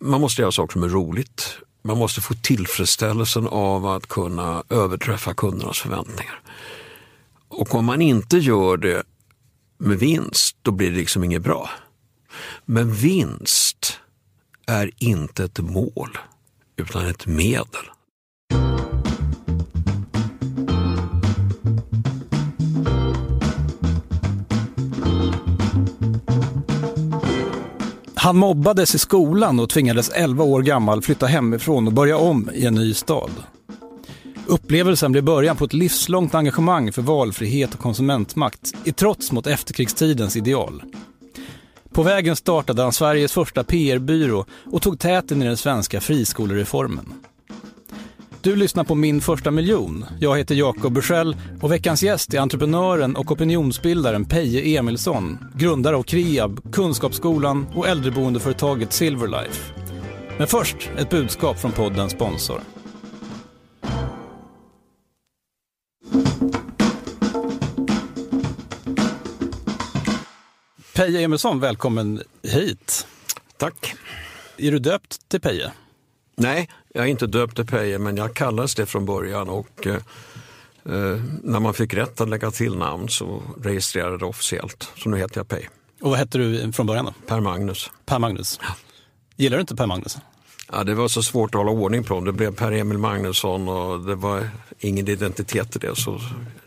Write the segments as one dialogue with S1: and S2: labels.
S1: man måste göra saker som är roligt. Man måste få tillfredsställelsen av att kunna överträffa kundernas förväntningar. Och om man inte gör det med vinst, då blir det liksom inget bra. Men vinst är inte ett mål, utan ett medel.
S2: Han mobbades i skolan och tvingades 11 år gammal flytta hemifrån och börja om i en ny stad. Upplevelsen blev början på ett livslångt engagemang för valfrihet och konsumentmakt i trots mot efterkrigstidens ideal. På vägen startade han Sveriges första PR-byrå och tog täten i den svenska friskolereformen. Du lyssnar på Min första miljon. Jag heter Jakob Bursell och veckans gäst är entreprenören och opinionsbildaren Peje Emilsson, grundare av Kreab, Kunskapsskolan och äldreboendeföretaget Silverlife. Men först ett budskap från poddens sponsor. Peje Emilsson, välkommen hit.
S1: Tack.
S2: Är du döpt till Peje?
S1: Nej, jag är inte döpt till Peje, men jag kallades det från början och eh, eh, när man fick rätt att lägga till namn så registrerade det officiellt. Så nu heter jag Peje.
S2: Och vad hette du från början då?
S1: Per Magnus.
S2: Per Magnus. Ja. Gillar du inte Per Magnus?
S1: Ja, det var så svårt att hålla ordning på dem. Det blev Per Emil Magnusson och det var ingen identitet i det så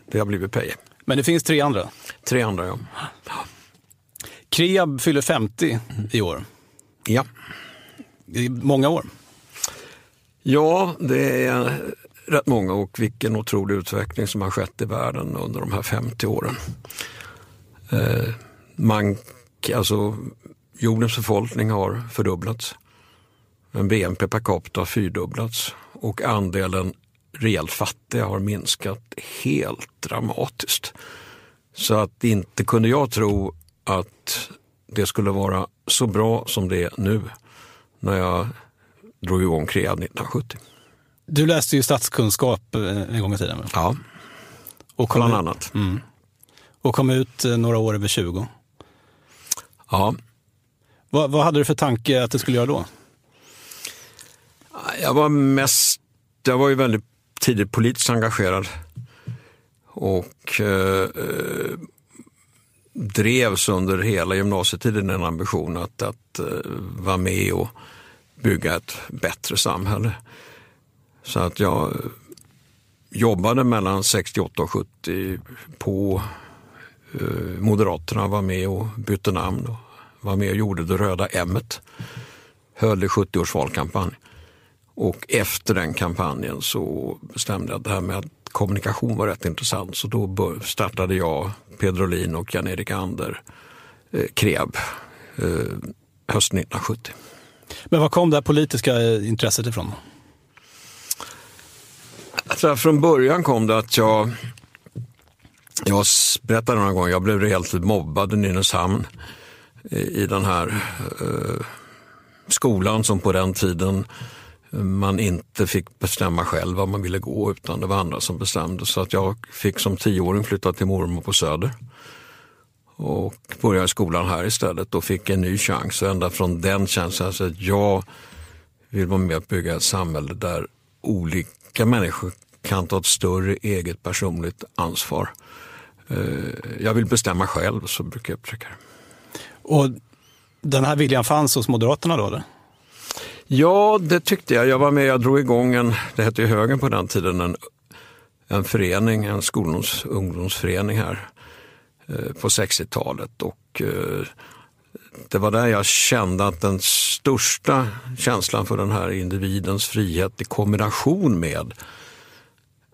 S1: det har blivit Peje.
S2: Men det finns tre andra?
S1: Tre andra, ja.
S2: Kreab fyller 50 i år.
S1: Ja.
S2: Det är många år.
S1: Ja, det är rätt många och vilken otrolig utveckling som har skett i världen under de här 50 åren. Eh, man, alltså, jordens befolkning har fördubblats. Men BNP per capita har fyrdubblats och andelen rejält fattiga har minskat helt dramatiskt. Så att inte kunde jag tro att det skulle vara så bra som det är nu när jag drog igång Kreab 1970.
S2: Du läste ju statskunskap eh, en gång i tiden.
S1: Ja,
S2: och
S1: bland ut, annat.
S2: Mm. Och kom ut eh, några år över 20.
S1: Ja.
S2: Vad, vad hade du för tanke att du skulle göra då?
S1: Jag var mest, jag var ju väldigt tidigt politiskt engagerad. Och eh, drevs under hela gymnasietiden en ambition att, att uh, vara med och bygga ett bättre samhälle. Så att jag jobbade mellan 68 och 70 på eh, Moderaterna, var med och bytte namn och var med och gjorde det röda M. Höll i 70 års valkampanj. Och efter den kampanjen så bestämde jag att det här med att kommunikation var rätt intressant. Så då startade jag, Pedro Lin och Jan-Erik Ander eh, Kreab eh, hösten 1970.
S2: Men var kom det här politiska eh, intresset ifrån?
S1: Alltså, från början kom det att jag, jag berättade några gånger, jag blev rejält mobbad i Nynäshamn i, i den här eh, skolan som på den tiden eh, man inte fick bestämma själv var man ville gå utan det var andra som bestämde. Så att jag fick som tioåring flytta till mormor på Söder och började skolan här istället och fick en ny chans. Och ända från den känslan så att jag vill vara med och bygga ett samhälle där olika människor kan ta ett större eget personligt ansvar. Eh, jag vill bestämma själv, så brukar jag uttrycka det.
S2: Och den här viljan fanns hos Moderaterna då? Eller?
S1: Ja, det tyckte jag. Jag var med, jag drog igång en, det hette ju Högen på den tiden, en, en förening, en skolans ungdomsförening här Eh, på 60-talet. Och eh, det var där jag kände att den största känslan för den här individens frihet i kombination med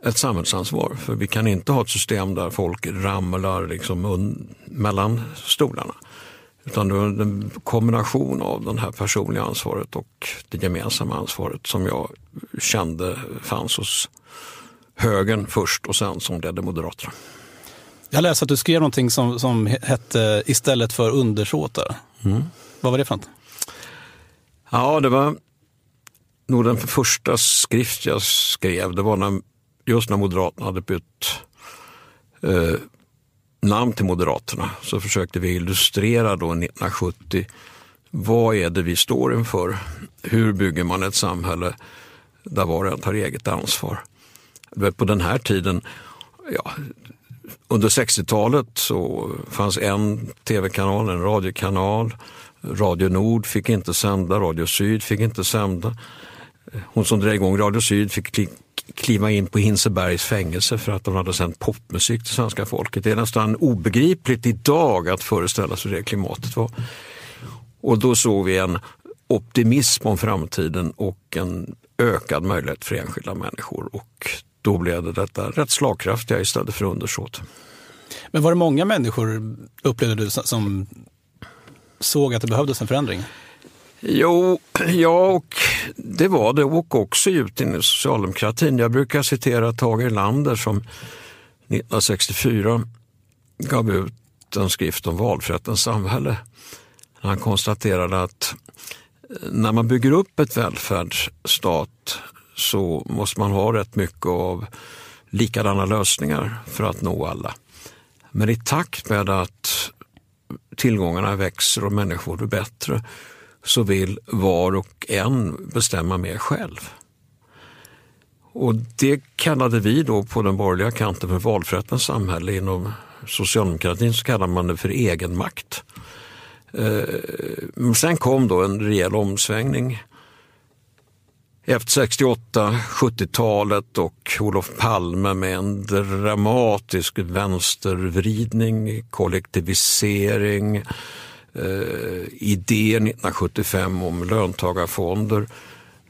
S1: ett samhällsansvar. För vi kan inte ha ett system där folk ramlar liksom mellan stolarna. Utan det var en kombination av det här personliga ansvaret och det gemensamma ansvaret som jag kände fanns hos högern först och sen som ledde Moderaterna.
S2: Jag läste att du skrev någonting som, som hette Istället för undersåtar. Mm. Vad var det för något?
S1: Ja, det var nog den första skrift jag skrev. Det var när, just när Moderaterna hade bytt eh, namn till Moderaterna så försökte vi illustrera då 1970 vad är det vi står inför? Hur bygger man ett samhälle där var och en tar eget ansvar? På den här tiden, ja, under 60-talet så fanns en tv-kanal, en radiokanal. Radio Nord fick inte sända, Radio Syd fick inte sända. Hon som drev igång Radio Syd fick kliva in på Hinsebergs fängelse för att de hade sänt popmusik till svenska folket. Det är nästan obegripligt idag att föreställa sig hur det klimatet var. Och då såg vi en optimism om framtiden och en ökad möjlighet för enskilda människor. Och då blev det detta rätt slagkraftiga istället för undersåt.
S2: Men var det många människor, upplevde du, som såg att det behövdes en förändring?
S1: Jo, ja och det var det och också djupt in i socialdemokratin. Jag brukar citera Tage Erlander som 1964 gav ut en skrift om valfrihetens samhälle. Han konstaterade att när man bygger upp ett välfärdsstat så måste man ha rätt mycket av likadana lösningar för att nå alla. Men i takt med att tillgångarna växer och människor blir bättre så vill var och en bestämma mer själv. Och det kallade vi då på den borgerliga kanten för valfrihetens samhälle. Inom socialdemokratin så kallar man det för egenmakt. Eh, sen kom då en rejäl omsvängning efter 68, 70-talet och Olof Palme med en dramatisk vänstervridning, kollektivisering, eh, idén 1975 om löntagarfonder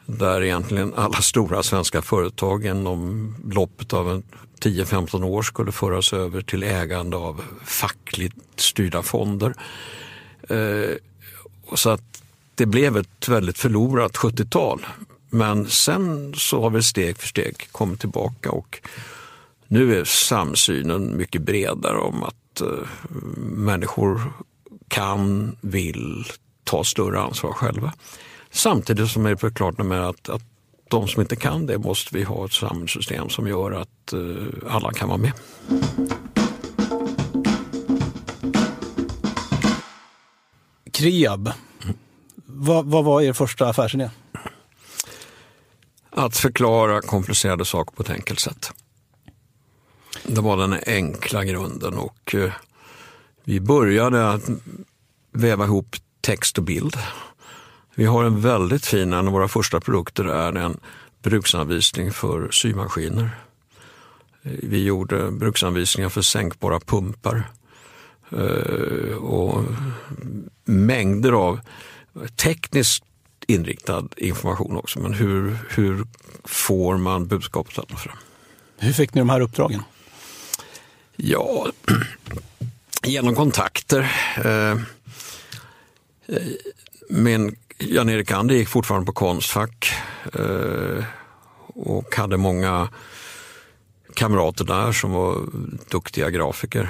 S1: där egentligen alla stora svenska företag inom loppet av 10-15 år skulle föras över till ägande av fackligt styrda fonder. Eh, så att det blev ett väldigt förlorat 70-tal. Men sen så har vi steg för steg kommit tillbaka och nu är samsynen mycket bredare om att eh, människor kan, vill ta större ansvar själva. Samtidigt som det är klart med att, att de som inte kan det måste vi ha ett samhällssystem som gör att eh, alla kan vara med.
S2: Kreab, mm. vad, vad var er första affärsidé?
S1: Att förklara komplicerade saker på ett enkelt sätt. Det var den enkla grunden och eh, vi började att väva ihop text och bild. Vi har en väldigt fin, en av våra första produkter är en bruksanvisning för symaskiner. Vi gjorde bruksanvisningar för sänkbara pumpar eh, och mängder av tekniskt inriktad information också. Men hur, hur får man budskapet att nå fram?
S2: Hur fick ni de här uppdragen?
S1: Ja, genom kontakter. Eh, eh, men Jan-Erik Ander gick fortfarande på Konstfack eh, och hade många kamrater där som var duktiga grafiker.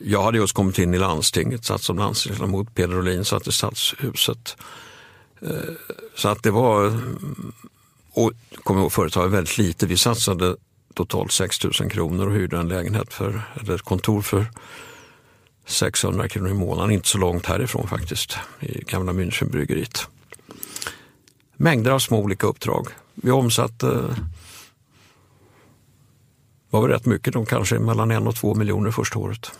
S1: Jag hade just kommit in i landstinget, satt som landstingsledamot. Peder Olin satt i Stadshuset. Eh, så att det var, och kommer ihåg företaget väldigt lite. Vi satsade totalt 6 000 kronor och hyrde en lägenhet för, eller ett kontor för 600 kronor i månaden. Inte så långt härifrån faktiskt, i gamla Münchenbryggeriet. Mängder av små olika uppdrag. Vi omsatte var väl rätt mycket, de kanske mellan en och två miljoner första året.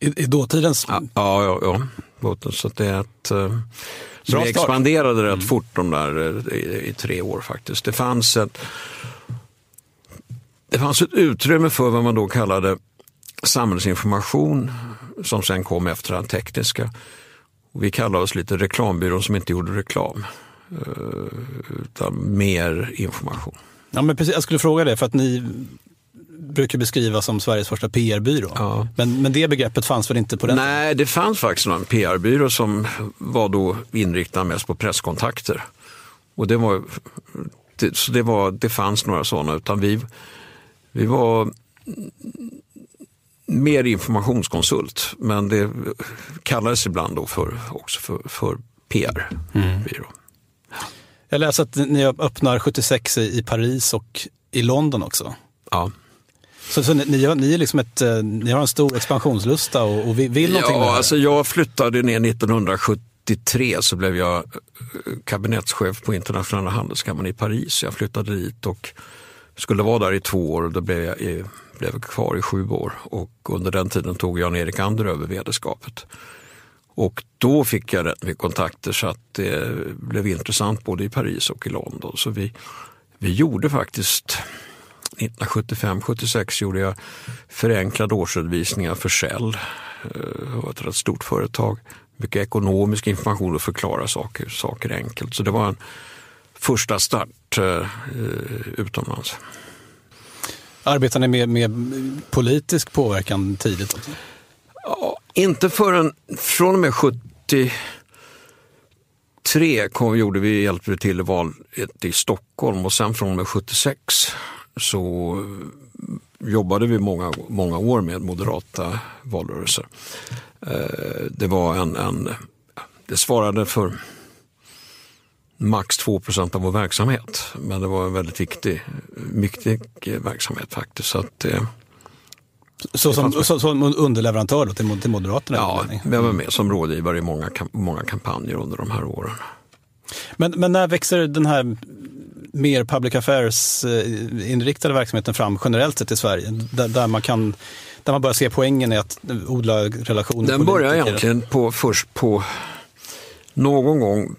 S2: I, i dåtidens?
S1: Ja, ja, ja. Så det är ett, eh, så vi expanderade rätt mm. fort de där eh, i, i, tre år faktiskt. Det fanns, ett, det fanns ett utrymme för vad man då kallade samhällsinformation som sen kom efter den tekniska. Och vi kallade oss lite reklambyrån som inte gjorde reklam. Eh, utan mer information.
S2: Ja, men precis, jag skulle fråga det, för att ni brukar beskrivas som Sveriges första PR-byrå. Ja. Men, men det begreppet fanns väl inte på den
S1: Nej, tiden? det fanns faktiskt en PR-byrå som var då inriktad mest på presskontakter. Och det, var, det, så det, var, det fanns några sådana, utan vi, vi var mer informationskonsult, men det kallades ibland då för, också för, för PR-byrå. Mm.
S2: Jag läser att ni öppnar 76 i Paris och i London också.
S1: Ja.
S2: Så, så ni, ni, är liksom ett, eh, ni har en stor expansionslusta och, och vill, någonting
S1: ja,
S2: med det
S1: alltså Jag flyttade ner 1973 så blev jag eh, kabinettschef på internationella handelskammaren i Paris. Jag flyttade dit och skulle vara där i två år och då blev jag, blev jag kvar i sju år. Och under den tiden tog Jan-Erik Ander över vederskapet. Och då fick jag rätt mycket kontakter så att det blev intressant både i Paris och i London. Så vi, vi gjorde faktiskt 1975-76 gjorde jag förenklade årsredovisningar för Shell. Det var ett rätt stort företag. Mycket ekonomisk information och förklara saker, saker enkelt. Så det var en första start eh, utomlands.
S2: Arbetar ni med, med politisk påverkan tidigt?
S1: Ja, inte förrän från och med 73 kom, gjorde vi, hjälpte vi till i valet i Stockholm och sen från och med 76 så jobbade vi många, många år med moderata valrörelser. Eh, det var en, en det svarade för max 2% av vår verksamhet. Men det var en väldigt viktig, viktig verksamhet faktiskt. Så att, eh,
S2: så som, så, som underleverantör då till, till Moderaterna?
S1: Ja, jag var med som rådgivare i många, många kampanjer under de här åren.
S2: Men, men när växer den här mer public affairs-inriktade verksamheten fram generellt sett i Sverige? Där, där, man kan där man börjar se poängen i att odla relationer?
S1: Den börjar egentligen på, först på någon gång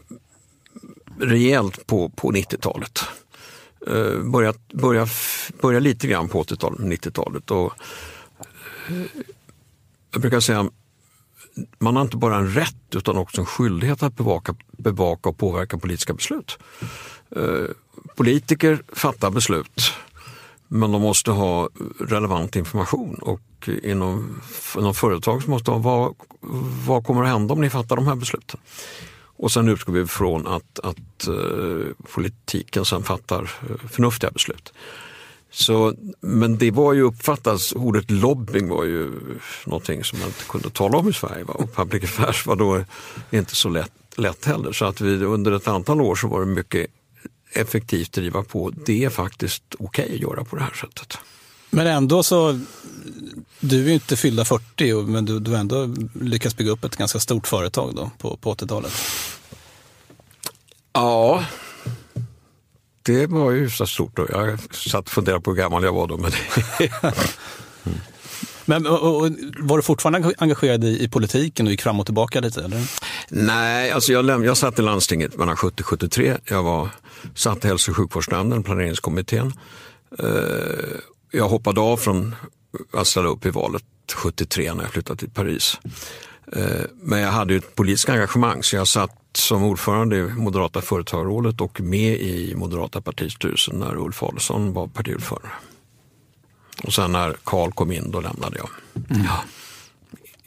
S1: rejält på, på 90-talet. Uh, börja, börja, börja lite grann på 80-talet, 90-talet. Och, uh, jag brukar säga man har inte bara en rätt utan också en skyldighet att bevaka, bevaka och påverka politiska beslut. Eh, politiker fattar beslut men de måste ha relevant information och inom, inom företag så måste de ha vad, vad kommer att hända om ni fattar de här besluten? Och sen utgår vi från att, att uh, politiken sen fattar eh, förnuftiga beslut. Så, men det var ju uppfattas, ordet lobbying var ju någonting som man inte kunde tala om i Sverige. Va? Och public affairs var då inte så lätt, lätt heller. Så att vi under ett antal år så var det mycket effektivt driva på. Det är faktiskt okej okay att göra på det här sättet.
S2: Men ändå så, du är inte fyllda 40 men du, du har ändå lyckats bygga upp ett ganska stort företag då på, på 80-talet.
S1: Ja, det var ju så stort då. Jag satt och funderade på hur gammal jag var då. Men,
S2: mm men och, och, var du fortfarande engagerad i, i, politiken och gick fram och tillbaka lite? Eller?
S1: Nej, alltså jag, läm- jag satt i landstinget mellan 70 och 73. Jag var, satt i hälso och sjukvårdsnämnden, planeringskommittén. Uh, jag hoppade av från att ställa upp i valet 73 när jag flyttade till Paris. Uh, men jag hade ju ett politiskt engagemang så jag satt som ordförande i Moderata företagarrådet och med i Moderata partistyrelsen när Ulf Adelsohn var partiordförande. Och sen när Karl kom in då lämnade jag. Mm. Ja.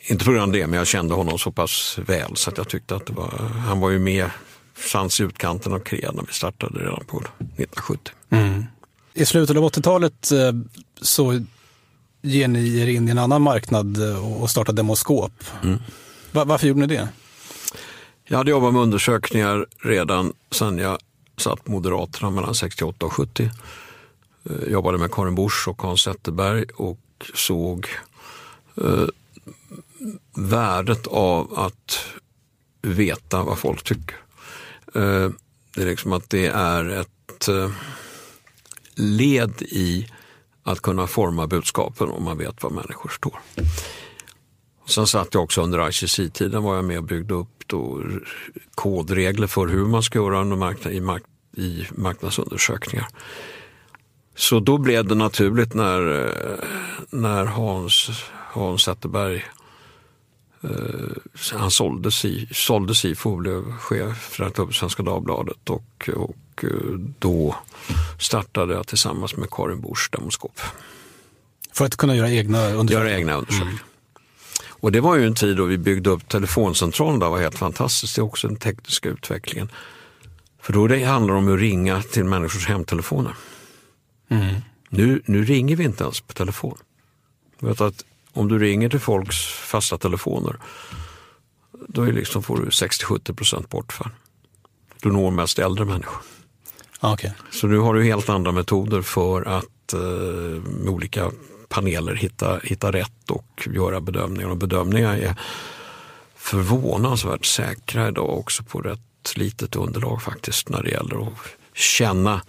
S1: Inte på grund av det, men jag kände honom så pass väl så att jag tyckte att det var, han var ju med, fanns i utkanten av KREA när vi startade redan på 1970. Mm.
S2: I slutet av 80-talet eh, så ger ni er in i en annan marknad eh, och startar Demoskop. Mm. Varför gjorde ni det?
S1: Jag hade jobbat med undersökningar redan sedan jag satt Moderaterna mellan 68 och 70. Jag jobbade med Karin Busch och Hans Zetterberg och såg eh, värdet av att veta vad folk tycker. Eh, det är liksom att det är ett eh, led i att kunna forma budskapen om man vet var människor står. Sen satt jag också under ICC-tiden var jag med och byggde upp då kodregler för hur man ska göra under marknad, i, mark, i marknadsundersökningar. Så då blev det naturligt när, eh, när Hans, Hans Zetterberg eh, han sålde, sålde Sifo och blev chef för Svenska Dagbladet och, och eh, då startade jag tillsammans med Karin Busch Demoskop.
S2: För att kunna göra egna undersökningar?
S1: Göra egna undersökningar. Mm. Och det var ju en tid då vi byggde upp telefoncentralen, det var helt fantastiskt. Det är också den tekniska utvecklingen. För då det handlar om att ringa till människors hemtelefoner. Mm. Nu, nu ringer vi inte ens på telefon. Vet att om du ringer till folks fasta telefoner, då är liksom, får du 60-70% bortfall. Du når mest äldre människor.
S2: Okay.
S1: Så nu har du helt andra metoder för att eh, med olika paneler hitta, hitta rätt och göra bedömningar. Och bedömningar är förvånansvärt säkra idag också på rätt litet underlag faktiskt när det gäller att känna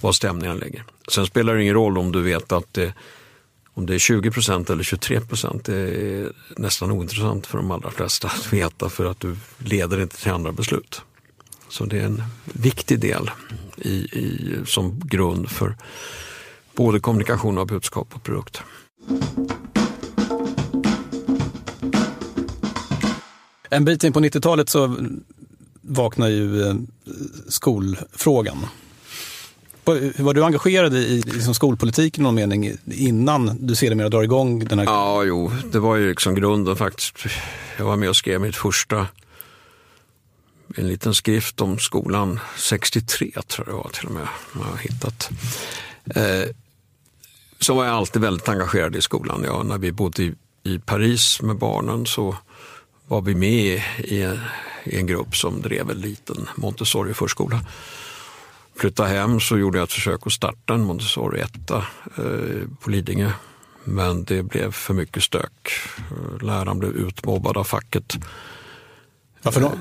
S1: var stämningen ligger. Sen spelar det ingen roll om du vet att det, om det är 20 procent eller 23 procent. Det är nästan ointressant för de allra flesta att veta för att du leder inte till andra beslut. Så det är en viktig del i, i, som grund för både kommunikation av budskap och produkt.
S2: En bit in på 90-talet så vaknar ju eh, skolfrågan. Var du engagerad i liksom skolpolitiken i någon mening innan du sedermera drar igång den här?
S1: Ja, jo, det var ju liksom grunden faktiskt. Jag var med och skrev mitt första, en liten skrift om skolan, 63 tror jag det var till och med, jag har hittat. Eh, så var jag alltid väldigt engagerad i skolan. Ja, när vi bodde i, i Paris med barnen så var vi med i, i en grupp som drev en liten Montessori-förskola. Flyttade hem så gjorde jag ett försök att starta en Montessori-etta eh, på Lidingö. Men det blev för mycket stök. Läraren blev utmobbad av facket.
S2: Varför då?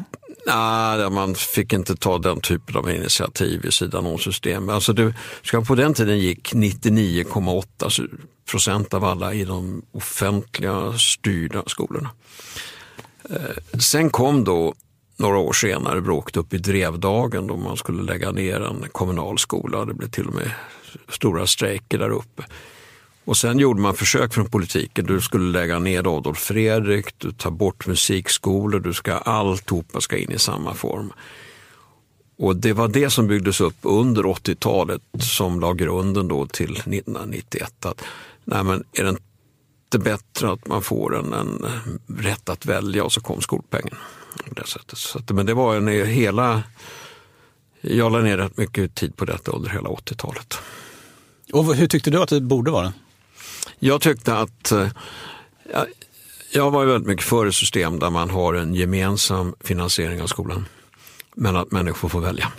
S1: Nej, man fick inte ta den typen av initiativ i sidan om system. Alltså det, på den tiden gick 99,8 procent av alla i de offentliga styrda skolorna. Eh, sen kom då några år senare bråket upp i Drevdagen då man skulle lägga ner en kommunal skola. Det blev till och med stora strejker där uppe. Och sen gjorde man försök från politiken. Du skulle lägga ner Adolf Fredrik, du tar bort musikskolor, du ska alltihopa ska in i samma form. Och det var det som byggdes upp under 80-talet som la grunden då till 1991. Att, nej men är det inte bättre att man får en, en rätt att välja och så kom skolpengen. Så att, men det var en hela, jag la ner rätt mycket tid på detta under hela 80-talet.
S2: Och hur tyckte du att det borde vara?
S1: Jag tyckte att eh, jag, jag var väldigt mycket för ett system där man har en gemensam finansiering av skolan. Men att människor får välja.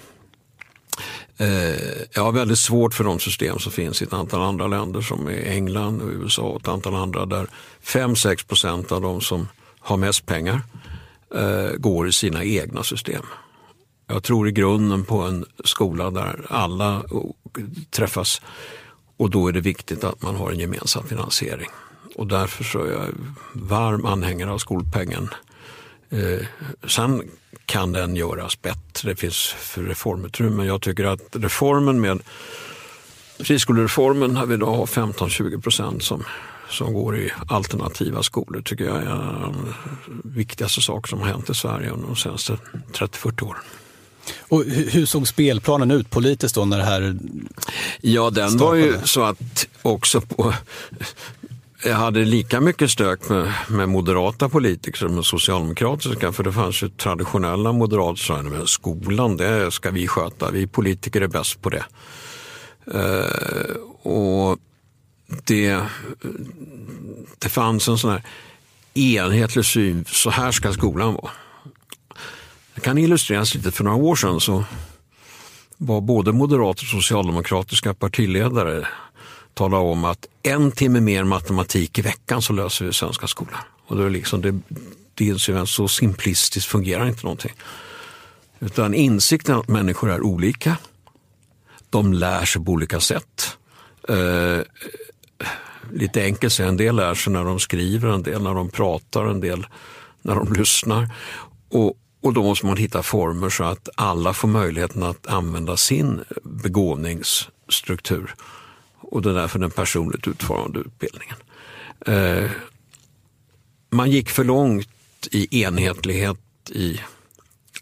S1: Eh, jag har väldigt svårt för de system som finns i ett antal andra länder som är England och USA och ett antal andra där 5-6 procent av de som har mest pengar Eh, går i sina egna system. Jag tror i grunden på en skola där alla oh, träffas och då är det viktigt att man har en gemensam finansiering. Och därför så är jag varm anhängare av skolpengen. Eh, sen kan den göras bättre, det finns för reformutrymme. Jag tycker att reformen med friskolereformen, när vi idag har 15-20 procent som, som går i alternativa skolor, tycker jag är den viktigaste sak som har hänt i Sverige under de senaste 30-40 åren.
S2: Och hur såg spelplanen ut politiskt då när det här
S1: Ja, den startade? var ju så att också på jag hade lika mycket stök med, med moderata politiker som med socialdemokratiska. För det fanns ju traditionella moderater som sa skolan, det ska vi sköta. Vi politiker är bäst på det. Uh, och det, det fanns en sån här enhetlig syn, så här ska skolan vara. Det kan illustreras lite. För några år sedan så var både moderater och socialdemokratiska partiledare talade om att en timme mer matematik i veckan så löser vi svenska skolan. Och då är liksom det, det så simplistiskt fungerar inte någonting. Utan insikten att människor är olika, de lär sig på olika sätt. Eh, Lite enkelt säga, en del lär sig när de skriver, en del när de pratar, en del när de lyssnar. Och, och då måste man hitta former så att alla får möjligheten att använda sin begåvningsstruktur. Och det är därför den personligt utformade utbildningen. Eh, man gick för långt i enhetlighet i,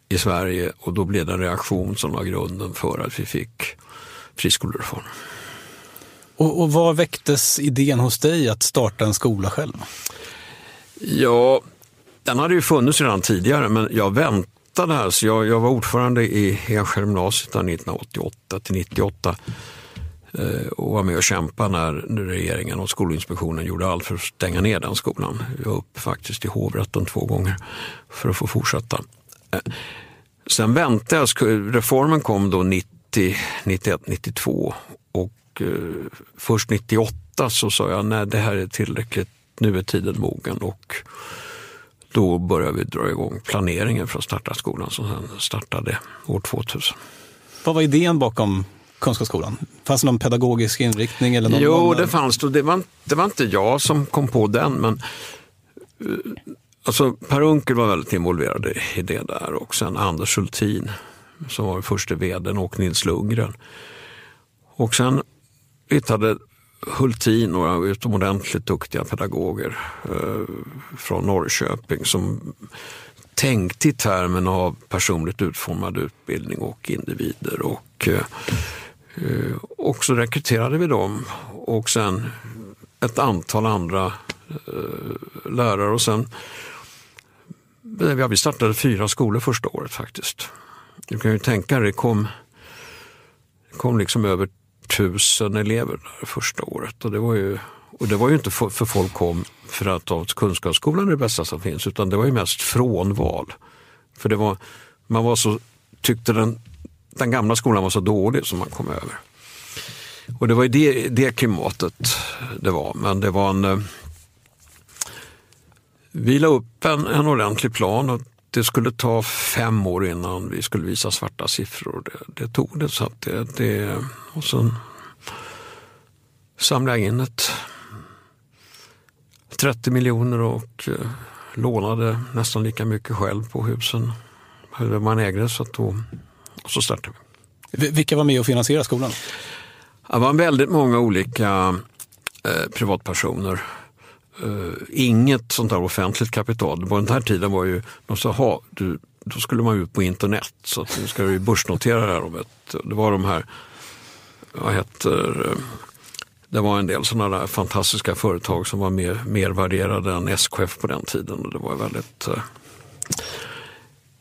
S1: i Sverige och då blev det en reaktion som var grunden för att vi fick friskolereformen.
S2: Och, och var väcktes idén hos dig att starta en skola själv?
S1: Ja, den hade ju funnits redan tidigare men jag väntade. Alltså jag, jag var ordförande i Enskede gymnasiet 1988 till 98 eh, och var med och kämpade när regeringen och Skolinspektionen gjorde allt för att stänga ner den skolan. Jag var upp faktiskt i hovrätten två gånger för att få fortsätta. Eh, sen väntade jag, reformen kom då 90, 91, 92 och eh, först 98 detta så sa jag nej det här är tillräckligt, nu är tiden mogen och då började vi dra igång planeringen för att starta skolan som sen startade år 2000.
S2: Vad var idén bakom Kunskapsskolan? Fanns det någon pedagogisk inriktning? Eller någon
S1: jo,
S2: någon...
S1: det fanns det. Det var, det var inte jag som kom på den, men eh, alltså, Per Unckel var väldigt involverad i det där och sen Anders Schultin som var förste vdn och Nils Lundgren. Och sen hittade Hultin några utomordentligt duktiga pedagoger eh, från Norrköping som tänkte i termen av personligt utformad utbildning och individer. Och, eh, och så rekryterade vi dem och sen ett antal andra eh, lärare och sen ja, vi startade fyra skolor första året faktiskt. Du kan ju tänka dig, det kom, det kom liksom över tusen elever där första året. Och det var ju, och det var ju inte för, för folk kom för att kunskapsskolan är det bästa som finns, utan det var ju mest frånval. För det var, man var så, tyckte den, den gamla skolan var så dålig som man kom över. Och det var ju det, det klimatet det var, men det var en... Eh, vi la upp en, en ordentlig plan och det skulle ta fem år innan vi skulle visa svarta siffror. Det, det tog det. Så det, det, och sen samlade jag in ett 30 miljoner och eh, lånade nästan lika mycket själv på husen man ägde. Så då, och så startade
S2: vi. Vilka var med och finansierade skolan?
S1: Det var väldigt många olika eh, privatpersoner uh, inget sånt där offentligt kapital. På den här tiden var ju, de sa, ha, du, då skulle man ut på internet så att nu ska du börsnotera det här om ett, det var de här, vad heter eh, det var en del sådana där fantastiska företag som var mer, mer värderade än SKF på den tiden. Och det var väldigt... Eh,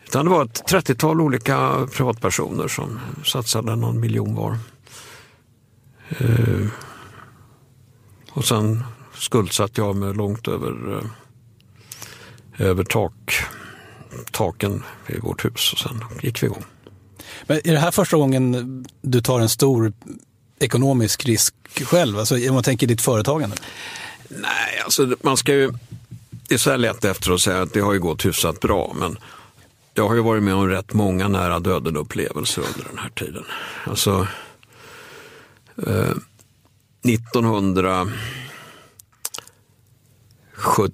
S1: utan det var ett 30-tal olika privatpersoner som satsade någon miljon var. Uh, och sen skuldsatte jag mig långt över, eh, över tak, taken i vårt hus och sen gick vi igång.
S2: Men är det här första gången du tar en stor ekonomisk risk själv? Alltså om man tänker ditt företagande?
S1: Nej, alltså man ska ju... Det är så här lätt efter att säga att det har ju gått hyfsat bra, men jag har ju varit med om rätt många nära döden-upplevelser under den här tiden. Alltså, eh, 1900 78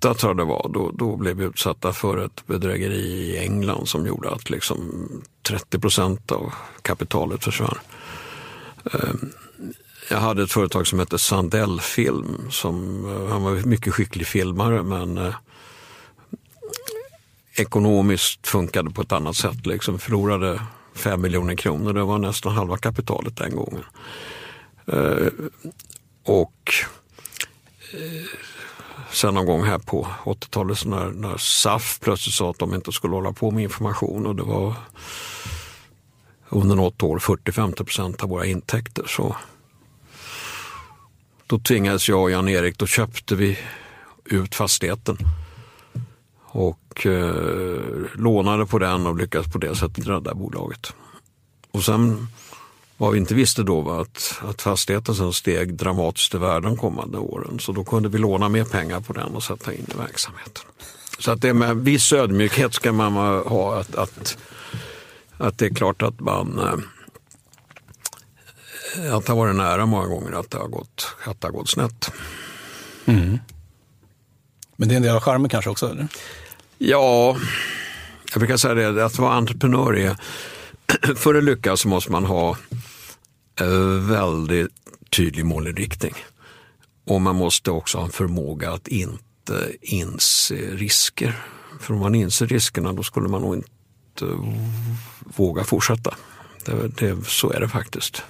S1: tror jag det var, då, då blev vi utsatta för ett bedrägeri i England som gjorde att liksom 30 procent av kapitalet försvann. Ehm, jag hade ett företag som hette Sandell Film. Som, eh, han var en mycket skicklig filmare men eh, ekonomiskt funkade på ett annat sätt. Liksom förlorade 5 miljoner kronor, det var nästan halva kapitalet den gången. Eh, och eh, sen någon gång här på 80-talet när, när SAF plötsligt sa att de inte skulle hålla på med information och det var under något år 40-50 procent av våra intäkter. Så då tvingades jag och Jan-Erik, då köpte vi ut fastigheten och eh, lånade på den och lyckades på det sättet rädda bolaget. Och sen vad vi inte visste då var att, att fastigheten sen steg dramatiskt i värde de kommande åren. Så då kunde vi låna mer pengar på den och sätta in i verksamheten. Så att det med viss ödmjukhet ska man ha. Att, att, att det är klart att man eh, att det har varit nära många gånger att det har gått, att det har gått snett.
S2: Mm. Men det är en del av charmen kanske också? Eller?
S1: Ja, jag brukar säga det, att vara entreprenör är för att lyckas måste man ha väldigt tydlig målinriktning. Och man måste också ha en förmåga att inte inse risker. För om man inser riskerna då skulle man nog inte våga fortsätta. Det, det, så är det faktiskt.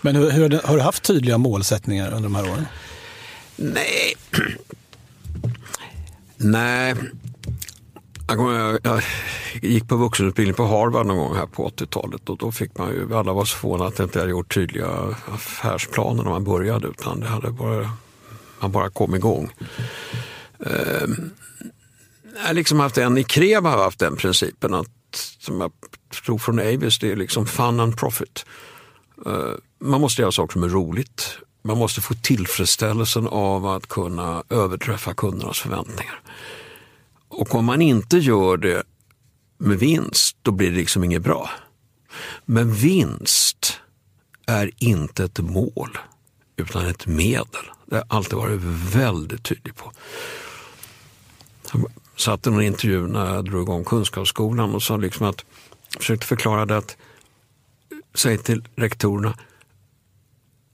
S2: Men hur, hur, har du haft tydliga målsättningar under de här åren?
S1: Nej. Nej, jag, jag gick på vuxenutbildning på Harvard någon gång här på 80-talet och då fick man ju, alla var så förvånade att det inte hade gjort tydliga affärsplaner när man började utan det hade bara, man bara kom igång. Eh, jag har liksom haft en, i Krev har jag haft den principen att som jag tog från Avis, det är liksom fun and profit. Eh, man måste göra saker som är roligt. Man måste få tillfredsställelsen av att kunna överträffa kundernas förväntningar. Och om man inte gör det med vinst, då blir det liksom inget bra. Men vinst är inte ett mål, utan ett medel. Det har jag alltid varit väldigt tydlig på. Jag satt i någon intervju när jag drog igång Kunskapsskolan och sa liksom att, försökte förklara det att, säg till rektorerna,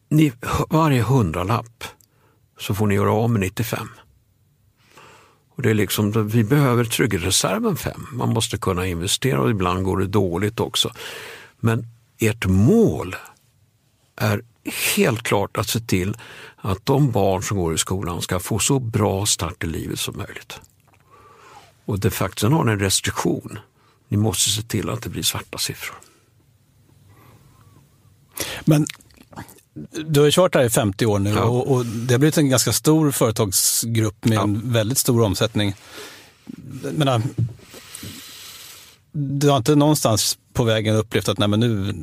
S1: ni, varje hundralapp så får ni göra av med 95. Och det är liksom, vi behöver trygghetsreserven 5. Man måste kunna investera och ibland går det dåligt också. Men ert mål är helt klart att se till att de barn som går i skolan ska få så bra start i livet som möjligt. Och de facto sen har ni en restriktion. Ni måste se till att det blir svarta siffror.
S2: Men du har kört här i 50 år nu ja. och, och, det har blivit en ganska stor företagsgrupp med ja. en väldigt stor omsättning. menar, du har inte någonstans på vägen upplevt att nej, men nu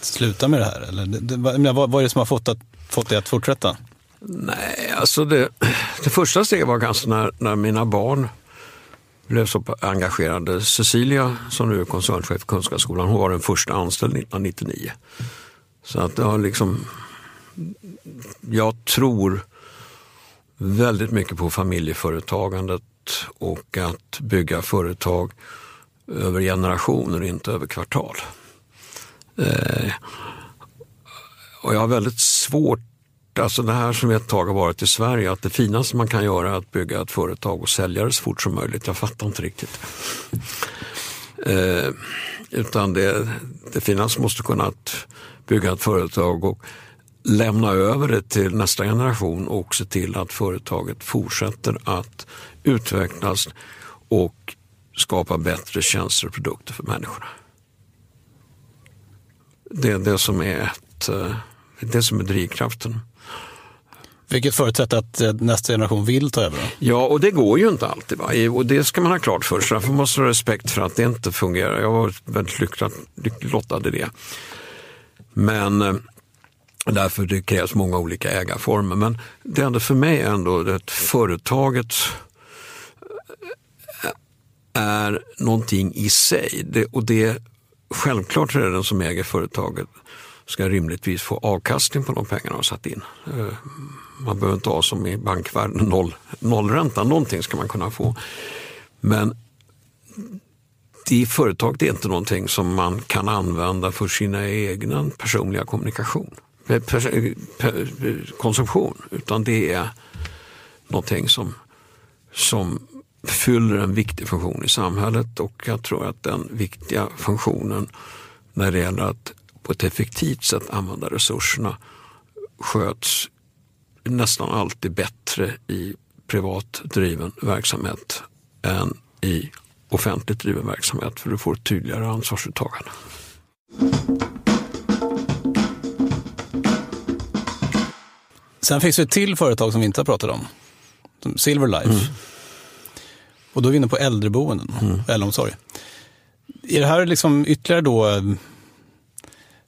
S2: sluta med det här? Eller, det, vad, vad är det som har fått, att, fått dig att fortsätta?
S1: Nej, alltså det, det första steget var kanske när, när mina barn blev så engagerade. Cecilia, som nu är koncernchef för Kunskapsskolan, hon var den första anställd 1999. Så att det har liksom, jag tror väldigt mycket på familjeföretagandet och att bygga företag över generationer, inte över kvartal. Eh, och jag har väldigt svårt, alltså det här som ett tag har varit i Sverige, att det finaste man kan göra är att bygga ett företag och sälja det så fort som möjligt. Jag fattar inte riktigt. Eh, utan det, det finaste måste kunna att bygga ett företag och lämna över det till nästa generation och se till att företaget fortsätter att utvecklas och skapa bättre tjänster och produkter för människorna. Det är det som är, ett, eh, det som är drivkraften.
S2: Vilket förutsätter att eh, nästa generation vill ta över?
S1: Ja, och det går ju inte alltid. Va? Och det ska man ha klart för sig. Därför måste man ha respekt för att det inte fungerar. Jag var väldigt lyckligt lottad i det. Men eh, därför det krävs många olika ägarformer. Men det är ändå för mig ändå att företaget eh, är någonting i sig. Det, och det självklart är det den som äger företaget ska rimligtvis få avkastning på de pengarna har satt in. Eh, man behöver inte ha som i bankvärlden noll, nollränta, någonting ska man kunna få. Men i företag det är inte någonting som man kan använda för sina egna personliga kommunikation, eh, eh, eh, konsumtion, utan det är någonting som, som fyller en viktig funktion i samhället. Och jag tror att den viktiga funktionen när det gäller att på ett effektivt sätt använda resurserna sköts nästan alltid bättre i privat driven verksamhet än i offentligt driven verksamhet för du får ett tydligare ansvarsuttagande.
S2: Sen finns det ett till företag som vi inte har pratat om. Silver Life. Mm. Och då är vi inne på äldreboenden, mm. äldreomsorg. Är det här liksom ytterligare då eh,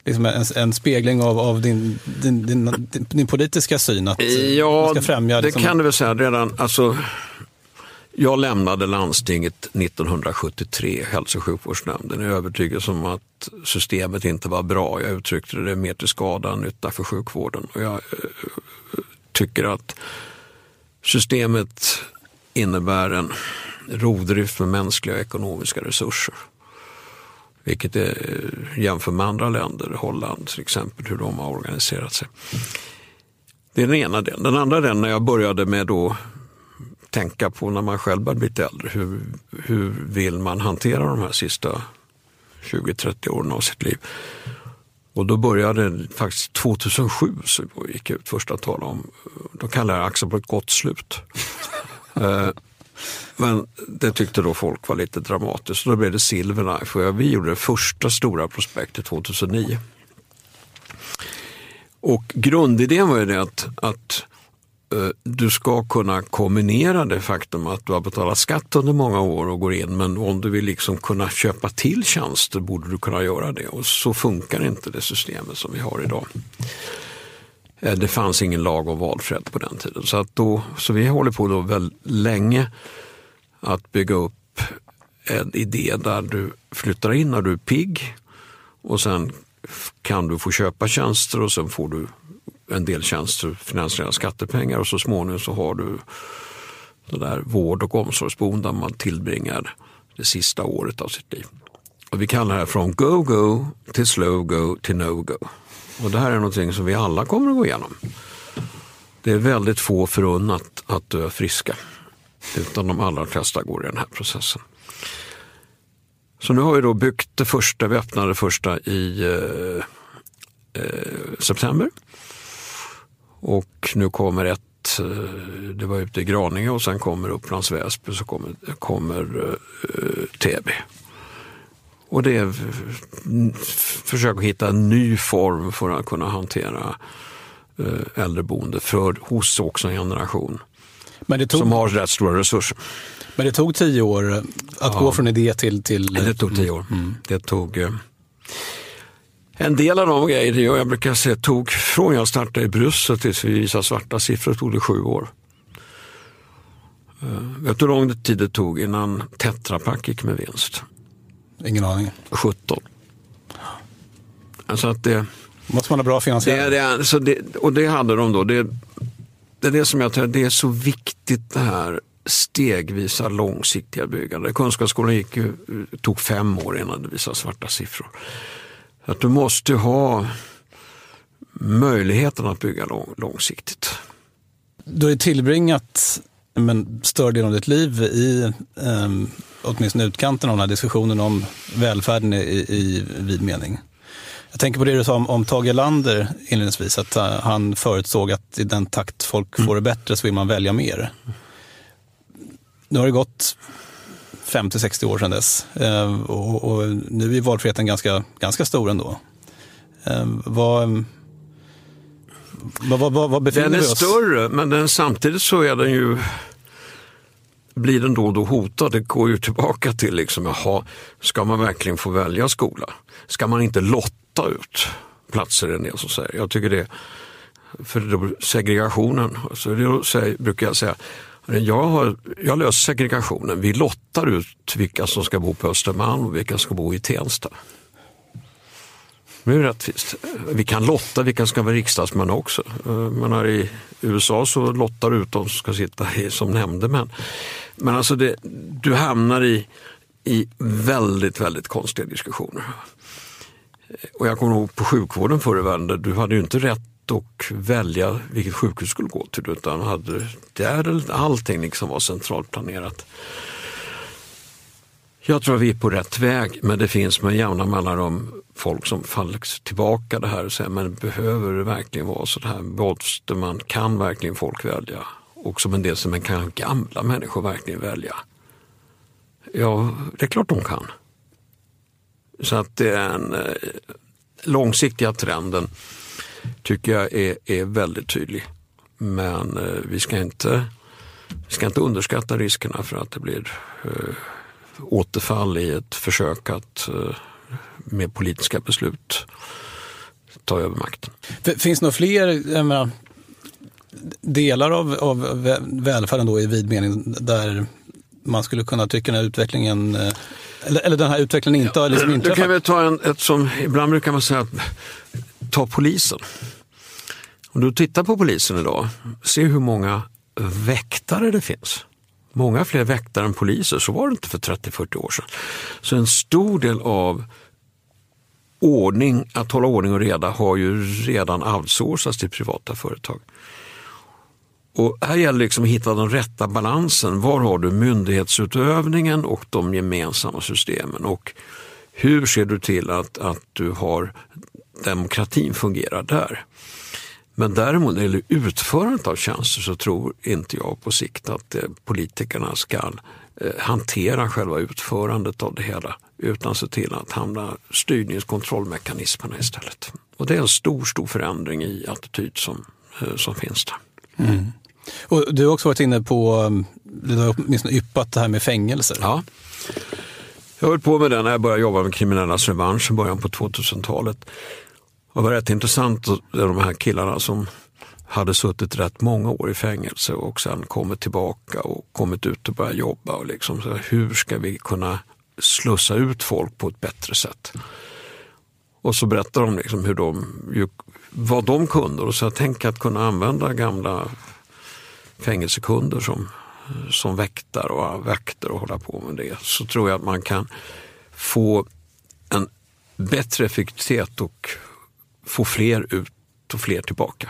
S2: liksom en, en, spegling av, av din, din, din, din, politiska syn? Att
S1: ja,
S2: ska främja,
S1: liksom... det kan du väl säga redan. Alltså, jag lämnade landstinget 1973, hälso och sjukvårdsnämnden, i övertygelse om att systemet inte var bra. Jag uttryckte det mer till skada än nytta för sjukvården. Och jag eh, tycker att systemet innebär en rovdrift med mänskliga och ekonomiska resurser. Vilket är, eh, jämför med andra länder, Holland till exempel, hur de har organiserat sig. Det är den ena delen. Den andra delen när jag började med då tänka på när man själv börjar bli äldre. Hur, hur vill man hantera de här sista 20-30 åren av sitt liv? Och då började faktiskt 2007 så gick ut första talet om, då kallade jag Axel på ett gott slut. Eh, men det tyckte då folk var lite dramatiskt. Då blev det Silverlife och vi gjorde det första stora prospektet 2009. Och grundidén var ju det att, att Eh, du ska kunna kombinera det faktum att du har betalat skatt under många år och går in, men om du vill liksom kunna köpa till tjänster borde du kunna göra det. Och så funkar inte det systemet som vi har idag. Eh, det fanns ingen lag om valfrihet på den tiden. Så, att då, så vi håller på då väldigt länge att bygga upp en idé där du flyttar in när du är pigg och sen kan du få köpa tjänster och sen får du en del tjänster finansierade skattepengar och så småningom så har du det där vård och omsorgsboende där man tillbringar det sista året av sitt liv. Och vi kallar det här från go-go till slow-go till no-go. Och det här är någonting som vi alla kommer att gå igenom. Det är väldigt få förunnat att dö friska. Utan de allra flesta går i den här processen. Så nu har vi då byggt det första, vi öppnade det första i eh, eh, september. Och nu kommer ett, eh, det var ute i Graninge och sen kommer Upplands Väsby så kommer, kommer eh, Täby. Och det är försök att hitta en ny form för att kunna hantera eh, äldreboende för, hos också en generation tog, som har rätt stora resurser.
S2: Men det tog tio år att ja. gå från idé till... till...
S1: Det tog tio år. Mm. Det tog... Eh, en del av de grejerna, jag brukar säga, tog från jag startade i Bryssel tills vi visade svarta siffror tog det sju år. Uh, vet du hur lång tid det tog innan Tetra Pak gick med vinst?
S2: Ingen aning.
S1: 17. Alltså att det...
S2: måste man ha bra finansiering.
S1: Det, det, så det, och det hade de då. Det, det är det som jag tror det är så viktigt det här stegvisa långsiktiga byggande. Kunskapsskolan gick tog fem år innan det visade svarta siffror. Att du måste ha möjligheten att bygga lång, långsiktigt.
S2: Du har ju tillbringat en större del av ditt liv i um, åtminstone utkanten av den här diskussionen om välfärden i, i vid mening. Jag tänker på det du sa om, om Tage Erlander inledningsvis, att uh, han förutsåg att i den takt folk mm. får det bättre så vill man välja mer. Nu har det gått 50-60 år sedan dess uh, och, och, nu är valfriheten ganska, ganska stor ändå. Uh, vad, vad, vad, vad befinner
S1: den är
S2: vi oss?
S1: större, men den, samtidigt så är den ju blir den då och då hotad. Det går ju tillbaka till, liksom, jaha, ska man verkligen få välja skola? Ska man inte lotta ut platser? En del som säger. Jag tycker det, för då, segregationen, så det brukar jag säga, jag har, jag löser segregationen. Vi lottar ut vilka som ska bo på Östermalm och vilka som ska bo i Tensta. Det är rättvist. Vi kan lotta vilka som ska vara riksdagsmän också. Eh, Men här I USA så lottar du ut de som ska sitta som nämndemän. Men alltså det, du hamnar i, i väldigt, väldigt konstiga diskussioner. Eh, och jag kommer ihåg på sjukvården förr i världen, du hade ju inte rätt och välja vilket sjukhus skulle gå till utan hade, där allting liksom var centralt planerat. Jag tror att vi är på rätt väg men det finns med jämna mellanrum folk som faller tillbaka det här och säger men behöver det verkligen vara så här? Måste man, kan verkligen folk välja? Och som en del som kan gamla människor verkligen välja? Ja, det är klart de kan. Så att det är en eh, långsiktiga trenden tycker jag är, är väldigt tydlig. Men eh, vi ska inte vi ska inte underskatta riskerna för att det blir eh, återfall i ett försök att eh, med politiska beslut ta över makten.
S2: Finns det några fler menar, delar av, av välfärden då i vid mening där man skulle kunna tycka den här utvecklingen eh, eller, eller den här utvecklingen inte har liksom inträffat?
S1: Du kan väl ta en, ett som, ibland brukar man säga att ta polisen. Om du tittar på polisen idag, se hur många väktare det finns många fler väktare än poliser. Så var det inte för 30-40 år sedan. Så en stor del av ordning, att hålla ordning och reda har ju redan outsourcats till privata företag. Och här gäller det liksom att hitta den rätta balansen. Var har du myndighetsutövningen och de gemensamma systemen? Och hur ser du till att, att du har demokratin fungerar där? Men däremot när det gäller utförandet av tjänster så tror inte jag på sikt att eh, politikerna ska eh, hantera själva utförandet av det hela utan se till att hamna styrningskontrollmekanismerna istället. Och det är en stor, stor förändring i attityd som, eh, som finns där. Mm.
S2: Och du har också varit inne på, du har åtminstone yppat det här med fängelser.
S1: Ja. Jag höll på med det när jag började jobba med kriminellas revansch i början på 2000-talet. Det var rätt intressant, de här killarna som hade suttit rätt många år i fängelse och sen kommit tillbaka och kommit ut och börjat jobba. Och liksom, så hur ska vi kunna slussa ut folk på ett bättre sätt? Och så berättar de liksom hur de, vad de kunde och så jag tänker att kunna använda gamla fängelsekunder som, som väktare och vakter och hålla på med det så tror jag att man kan få en bättre effektivitet och få fler ut och fler tillbaka.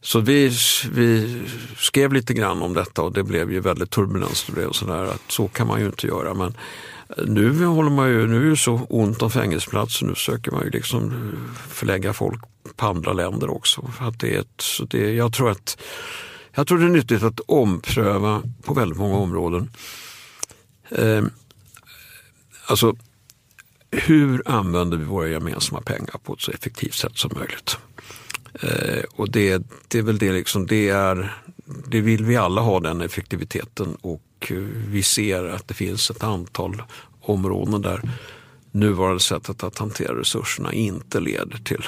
S1: Så vi, vi skrev lite grann om detta och det blev ju väldigt turbulens. Och sådär, att så kan man ju inte göra. Men eh, nu håller man ju, nu är det så ont om fängelseplatser, nu försöker man ju liksom förlägga folk på andra länder också. Att det är ett, så det, jag, tror att, jag tror det är nyttigt att ompröva på väldigt många områden. Eh, alltså, hur använder vi våra gemensamma pengar på ett så effektivt sätt som möjligt? Eh, och det, det är väl det liksom, det är, det vill vi alla ha den effektiviteten och eh, vi ser att det finns ett antal områden där nuvarande sättet att hantera resurserna inte leder till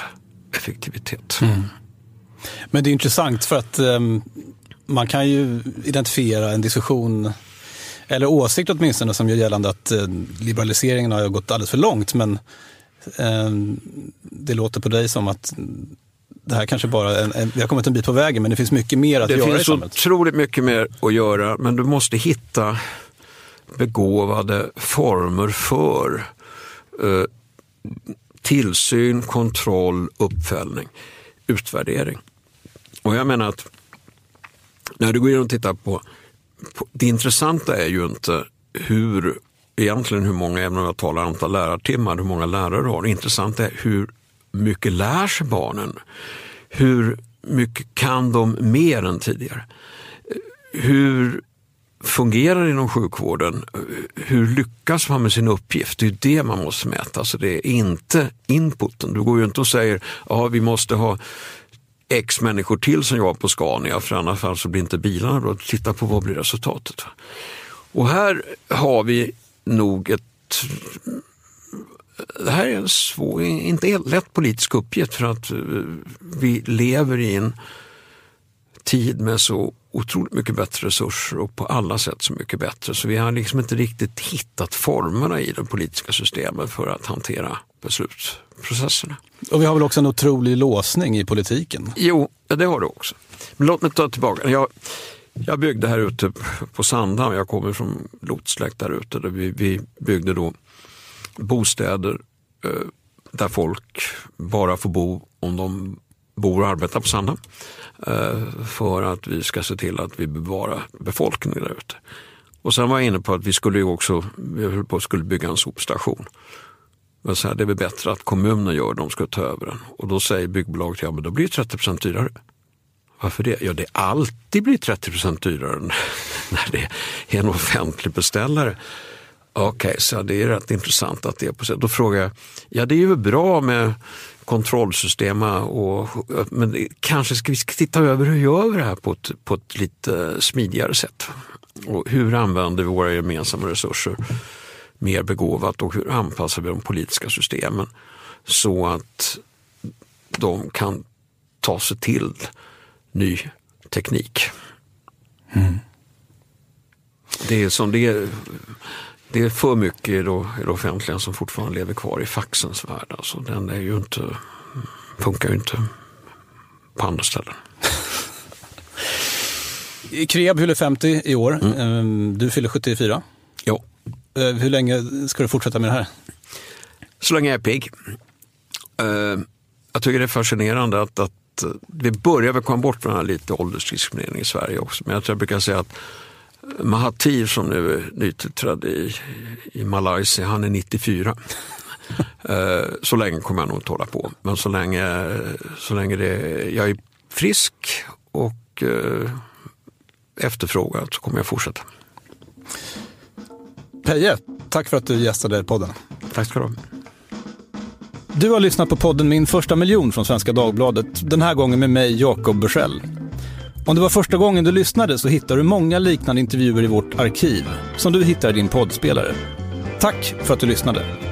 S1: effektivitet. Mm.
S2: Men det är intressant för att um, man kan ju identifiera en diskussion eller åsikt åtminstone som gör gällande att uh, liberaliseringen har gått alldeles för långt. Men uh, det låter på dig som att det här kanske bara en, en, vi har kommit en bit på vägen men det finns mycket mer att
S1: det
S2: göra
S1: i samhället. Det finns otroligt mycket mer att göra men du måste hitta begåvade former för eh, tillsyn, kontroll, uppföljning, utvärdering. Och jag menar att när du går in och tittar på det intressanta är ju inte hur egentligen hur många, även om jag talar antal lärartimmar, hur många lärare du har. Det intressanta är hur mycket lär sig barnen? Hur mycket kan de mer än tidigare? Hur fungerar det inom sjukvården? Hur lyckas man med sin uppgift? Det är det man måste mäta. Så det är inte inputen. Du går ju inte och säger ja, vi måste ha X människor till som jobbar på Scania för annars fall så blir inte bilarna bra. Titta på vad blir resultatet. Och här har vi nog ett det här är en svår, inte helt lätt politisk uppgift för att eh, vi lever i en tid med så otroligt mycket bättre resurser och på alla sätt så mycket bättre. Så vi har liksom inte riktigt hittat formerna i det politiska systemet för att hantera beslutsprocesserna.
S2: Och vi har väl också en otrolig låsning i politiken?
S1: Jo, det har du också. Men låt mig ta tillbaka. Jag, jag byggde här ute på Sandhamn, jag kommer från lotsläkt där ute. Där vi, vi byggde då bostäder eh, där folk bara får bo om de bor och arbetar på Sandhamn. Eh, för att vi ska se till att vi bevarar befolkningen där ute. Och sen var jag inne på att vi skulle också vi skulle bygga en sopstation. Men så här, det är väl bättre att kommunen gör det, de ska ta över den. Och då säger byggbolaget, ja men då blir det 30% dyrare. Varför det? Ja, det alltid blir 30% dyrare när det är en offentlig beställare. Okej, okay, så det är rätt intressant att det är på så Då frågar jag, ja det är ju bra med kontrollsystem och, men kanske ska vi titta över hur gör vi det här på ett, på ett lite smidigare sätt? Och hur använder vi våra gemensamma resurser mer begåvat och hur anpassar vi de politiska systemen så att de kan ta sig till ny teknik. Mm. Det är som det är det är för mycket i det, offentliga som fortfarande lever kvar i faxens värld. Alltså, den är ju inte, funkar ju inte på andra ställen.
S2: Kreab fyller 50 i år. Mm. Ehm, du fyller 74. Ehm, hur länge ska du fortsätta med det här?
S1: Så länge jag är pigg. Ehm, jag tycker det är fascinerande att, att vi börjar väl komma bort från den här lite åldersdiskriminering i Sverige också. Men jag tror jag brukar säga att Mahathir som nu är nytillträdd i, i Malaysia, han är 94. Eh, så länge kommer jag nog inte hålla på. Men så länge, så länge det, jag är frisk och eh, efterfrågad så kommer jag fortsätta.
S2: Peje, tack för att du gästade podden.
S1: Tack ska du ha.
S2: Du har lyssnat på podden Min första miljon från Svenska Dagbladet. Den här gången med mig, Jakob Bursell. Om det var första gången du lyssnade så hittar du många liknande intervjuer i vårt arkiv som du hittar i din poddspelare. Tack för att du lyssnade!